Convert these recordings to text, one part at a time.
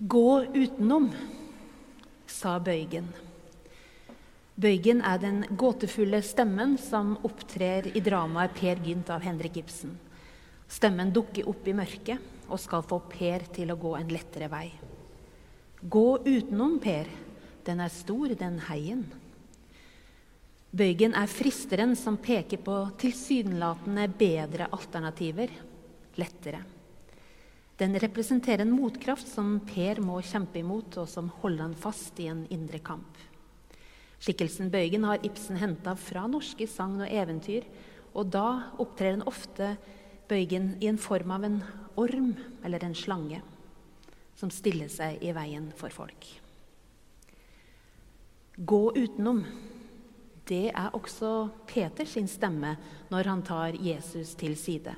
Gå utenom, sa Bøygen. Bøygen er den gåtefulle stemmen som opptrer i dramaet Per Gynt av Henrik Ibsen. Stemmen dukker opp i mørket og skal få Per til å gå en lettere vei. Gå utenom, Per. Den er stor, den heien. Bøygen er fristeren som peker på tilsynelatende bedre alternativer. Lettere. Den representerer en motkraft som Per må kjempe imot, og som holder han fast i en indre kamp. Skikkelsen Bøygen har Ibsen henta fra norske sagn og eventyr, og da opptrer den ofte Bøygen i en form av en orm eller en slange som stiller seg i veien for folk. Gå utenom. Det er også Peters stemme når han tar Jesus til side.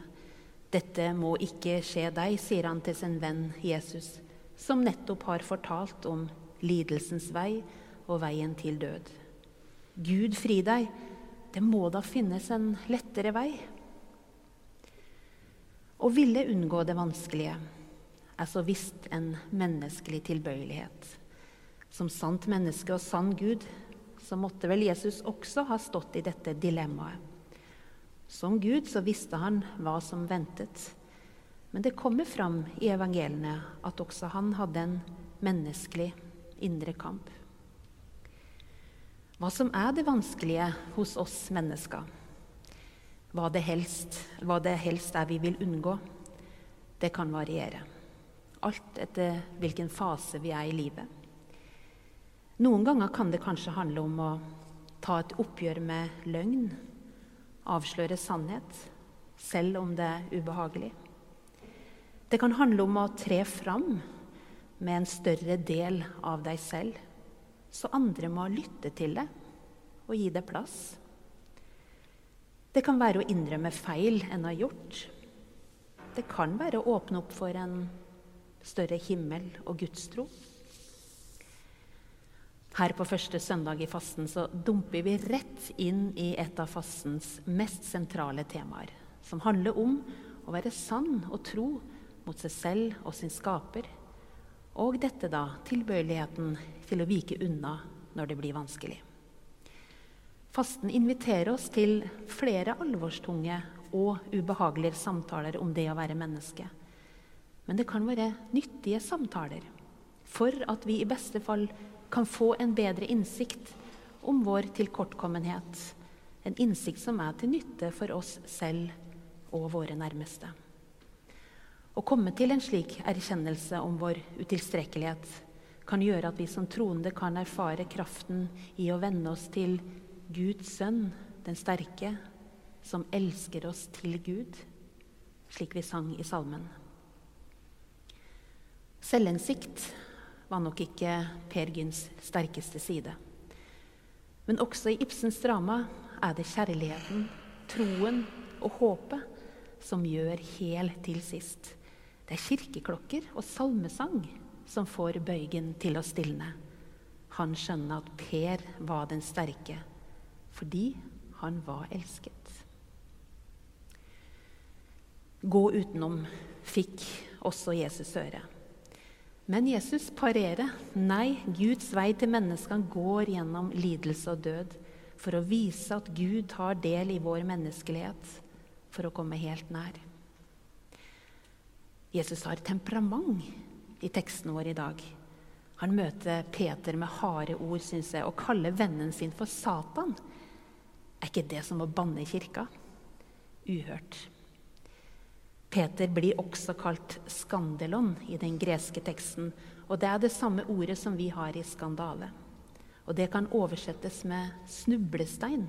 Dette må ikke skje deg, sier han til sin venn Jesus, som nettopp har fortalt om lidelsens vei og veien til død. Gud fri deg, det må da finnes en lettere vei. Å ville unngå det vanskelige er så visst en menneskelig tilbøyelighet. Som sant menneske og sann Gud så måtte vel Jesus også ha stått i dette dilemmaet. Som Gud så visste han hva som ventet. Men det kommer fram i evangeliene at også han hadde en menneskelig indre kamp. Hva som er det vanskelige hos oss mennesker, hva det helst, hva det helst er vi vil unngå, det kan variere. Alt etter hvilken fase vi er i livet. Noen ganger kan det kanskje handle om å ta et oppgjør med løgn avsløre sannhet, selv om det er ubehagelig. Det kan handle om å tre fram med en større del av deg selv, så andre må lytte til det og gi det plass. Det kan være å innrømme feil en har gjort. Det kan være å åpne opp for en større himmel og gudstro. Her på første søndag i fasten så dumper vi rett inn i et av fastens mest sentrale temaer, som handler om å være sann og tro mot seg selv og sin skaper, og dette da tilbøyeligheten til å vike unna når det blir vanskelig. Fasten inviterer oss til flere alvorstunge og ubehagelige samtaler om det å være menneske. Men det kan være nyttige samtaler for at vi i beste fall kan få en bedre innsikt om vår tilkortkommenhet. En innsikt som er til nytte for oss selv og våre nærmeste. Å komme til en slik erkjennelse om vår utilstrekkelighet kan gjøre at vi som troende kan erfare kraften i å venne oss til Guds sønn, den sterke, som elsker oss til Gud, slik vi sang i salmen. Selvinnsikt var nok ikke Per Gynts sterkeste side. Men også i Ibsens drama er det kjærligheten, troen og håpet som gjør hel til sist. Det er kirkeklokker og salmesang som får Bøygen til å stilne. Han skjønner at Per var den sterke fordi han var elsket. Gå utenom fikk også Jesus høre. Men Jesus parerer. Nei, Guds vei til menneskene går gjennom lidelse og død for å vise at Gud tar del i vår menneskelighet for å komme helt nær. Jesus har temperament i teksten vår i dag. Han møter Peter med harde ord, syns jeg, og kaller vennen sin for Satan. Er ikke det som å banne kirka? Uhørt. Peter blir også kalt skandelon i den greske teksten. Og det er det samme ordet som vi har i skandale. Og det kan oversettes med snublestein.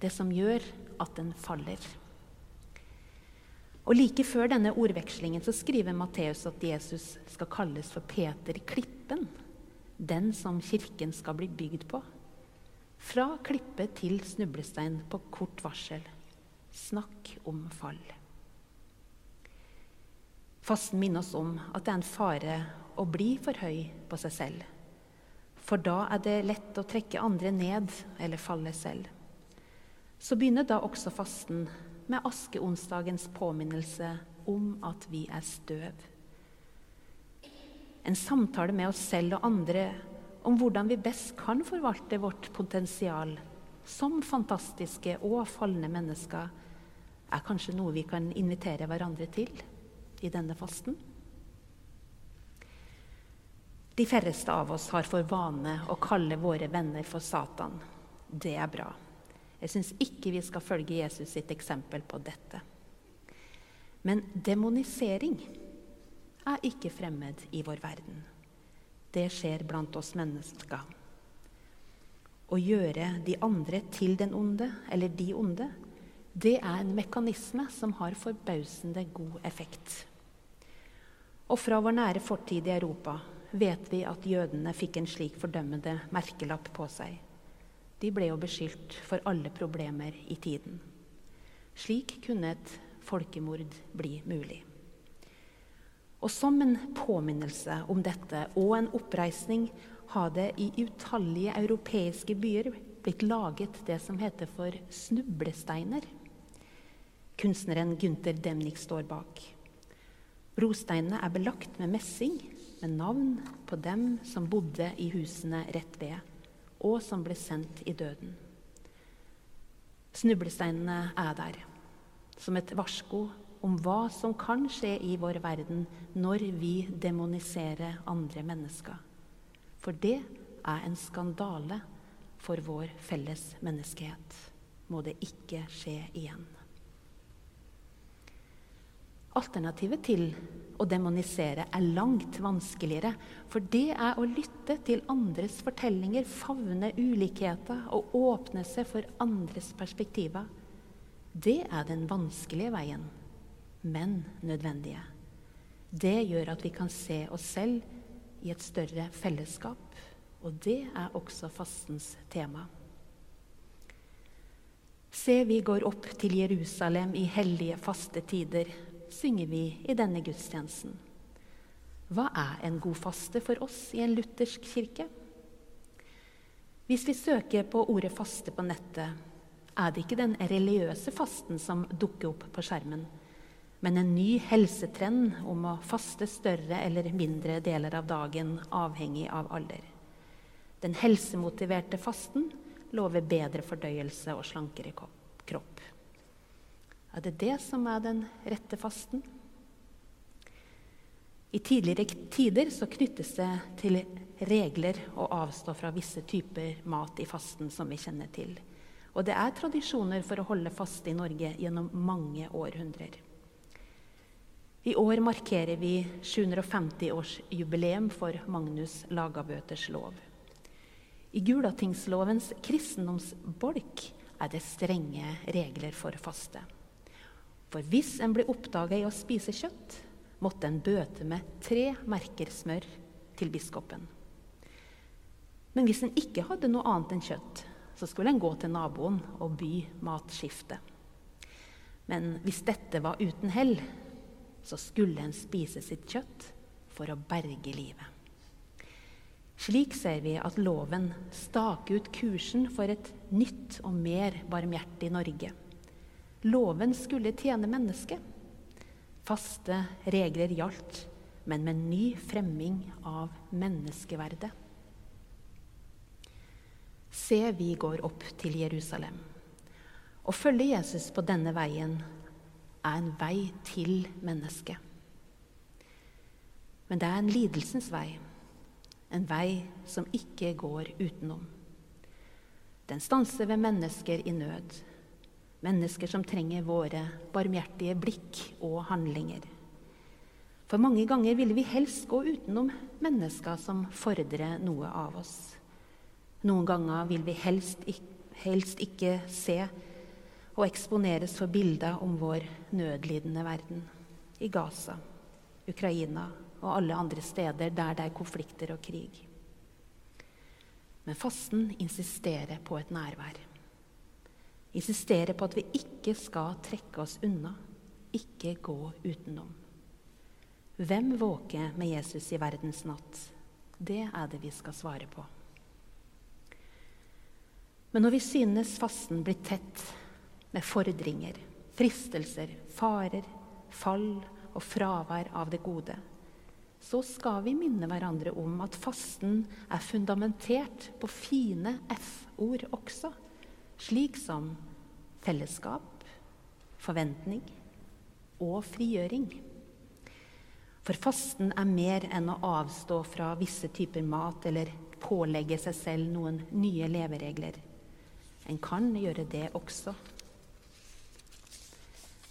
Det som gjør at den faller. Og Like før denne ordvekslingen så skriver Matteus at Jesus skal kalles for Peter Klippen. Den som kirken skal bli bygd på. Fra klippe til snublestein på kort varsel. Snakk om fall. Fasten minner oss om at det er en fare å bli for høy på seg selv. For da er det lett å trekke andre ned eller falle selv. Så begynner da også fasten med askeonsdagens påminnelse om at vi er støv. En samtale med oss selv og andre om hvordan vi best kan forvalte vårt potensial som fantastiske og falne mennesker, er kanskje noe vi kan invitere hverandre til i denne fasten. De færreste av oss har for vane å kalle våre venner for Satan. Det er bra. Jeg syns ikke vi skal følge Jesus sitt eksempel på dette. Men demonisering er ikke fremmed i vår verden. Det skjer blant oss mennesker. Å gjøre de andre til den onde, eller de onde, det er en mekanisme som har forbausende god effekt. Og fra vår nære fortid i Europa vet vi at jødene fikk en slik fordømmende merkelapp på seg. De ble jo beskyldt for alle problemer i tiden. Slik kunne et folkemord bli mulig. Og som en påminnelse om dette og en oppreisning har det i utallige europeiske byer blitt laget det som heter for snublesteiner. Kunstneren Gunther Demnik står bak. Brosteinene er belagt med messing med navn på dem som bodde i husene rett ved, og som ble sendt i døden. Snublesteinene er der, som et varsko om hva som kan skje i vår verden når vi demoniserer andre mennesker. For det er en skandale for vår felles menneskehet. Må det ikke skje igjen. Alternativet til å demonisere er langt vanskeligere. For det er å lytte til andres fortellinger, favne ulikheter og åpne seg for andres perspektiver. Det er den vanskelige veien, men nødvendige. Det gjør at vi kan se oss selv i et større fellesskap. Og det er også fastens tema. Se, vi går opp til Jerusalem i hellige faste tider synger vi i denne gudstjenesten. Hva er en god faste for oss i en luthersk kirke? Hvis vi søker på ordet faste på nettet, er det ikke den religiøse fasten som dukker opp på skjermen, men en ny helsetrend om å faste større eller mindre deler av dagen, avhengig av alder. Den helsemotiverte fasten lover bedre fordøyelse og slankere kropp. Er det det som er den rette fasten? I tidligere tider så knyttes det til regler å avstå fra visse typer mat i fasten som vi kjenner til. Og det er tradisjoner for å holde faste i Norge gjennom mange århundrer. I år markerer vi 750-årsjubileum for Magnus Lagabøters lov. I Gulatingslovens kristendomsbolk er det strenge regler for faste. For hvis en ble oppdaga i å spise kjøtt, måtte en bøte med tre merker smør til biskopen. Men hvis en ikke hadde noe annet enn kjøtt, så skulle en gå til naboen og by matskifte. Men hvis dette var uten hell, så skulle en spise sitt kjøtt for å berge livet. Slik ser vi at loven staker ut kursen for et nytt og mer barmhjertig Norge. Loven skulle tjene mennesket. Faste regler gjaldt, men med ny fremming av menneskeverdet. Se, vi går opp til Jerusalem. Å følge Jesus på denne veien er en vei til mennesket. Men det er en lidelsens vei, en vei som ikke går utenom. Den stanser ved mennesker i nød Mennesker som trenger våre barmhjertige blikk og handlinger. For mange ganger ville vi helst gå utenom mennesker som fordrer noe av oss. Noen ganger vil vi helst, helst ikke se og eksponeres for bilder om vår nødlidende verden. I Gaza, Ukraina og alle andre steder der det er konflikter og krig. Men fasten insisterer på et nærvær insisterer på at vi ikke skal trekke oss unna, ikke gå utenom. Hvem våker med Jesus i verdens natt? Det er det vi skal svare på. Men når vi synes fasten blir tett med fordringer, fristelser, farer, fall og fravær av det gode, så skal vi minne hverandre om at fasten er fundamentert på fine F-ord også, slik som fellesskap, forventning og frigjøring. For fasten er mer enn å avstå fra visse typer mat eller pålegge seg selv noen nye leveregler. En kan gjøre det også.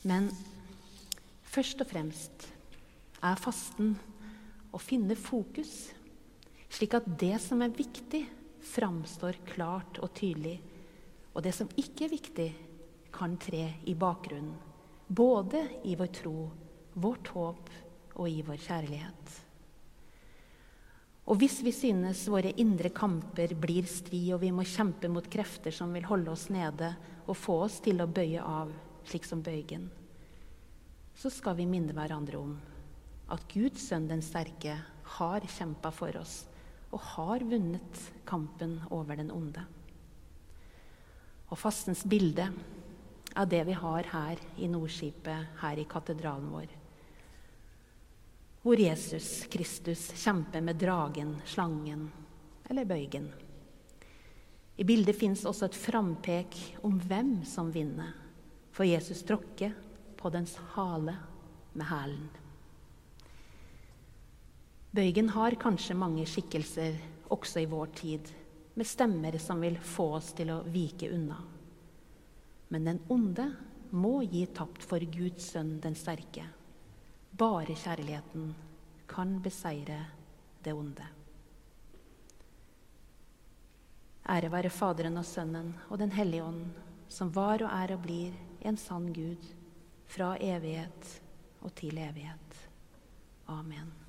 Men først og fremst er fasten å finne fokus, slik at det som er viktig, framstår klart og tydelig, og det som ikke er viktig, kan tre i bakgrunnen, både i vår tro, vårt håp og i vår kjærlighet. Og hvis vi synes våre indre kamper blir stri, og vi må kjempe mot krefter som vil holde oss nede og få oss til å bøye av, slik som bøygen, så skal vi minne hverandre om at Guds sønn den sterke har kjempa for oss og har vunnet kampen over den onde. Og fastens bilde av det vi har her i Nordskipet, her i katedralen vår, hvor Jesus Kristus kjemper med dragen, slangen eller bøygen. I bildet fins også et frampek om hvem som vinner, for Jesus tråkker på dens hale med hælen. Bøygen har kanskje mange skikkelser også i vår tid, med stemmer som vil få oss til å vike unna. Men den onde må gi tapt for Guds sønn den sterke. Bare kjærligheten kan beseire det onde. Ære være Faderen og Sønnen og Den hellige ånd, som var og er og blir en sann Gud, fra evighet og til evighet. Amen.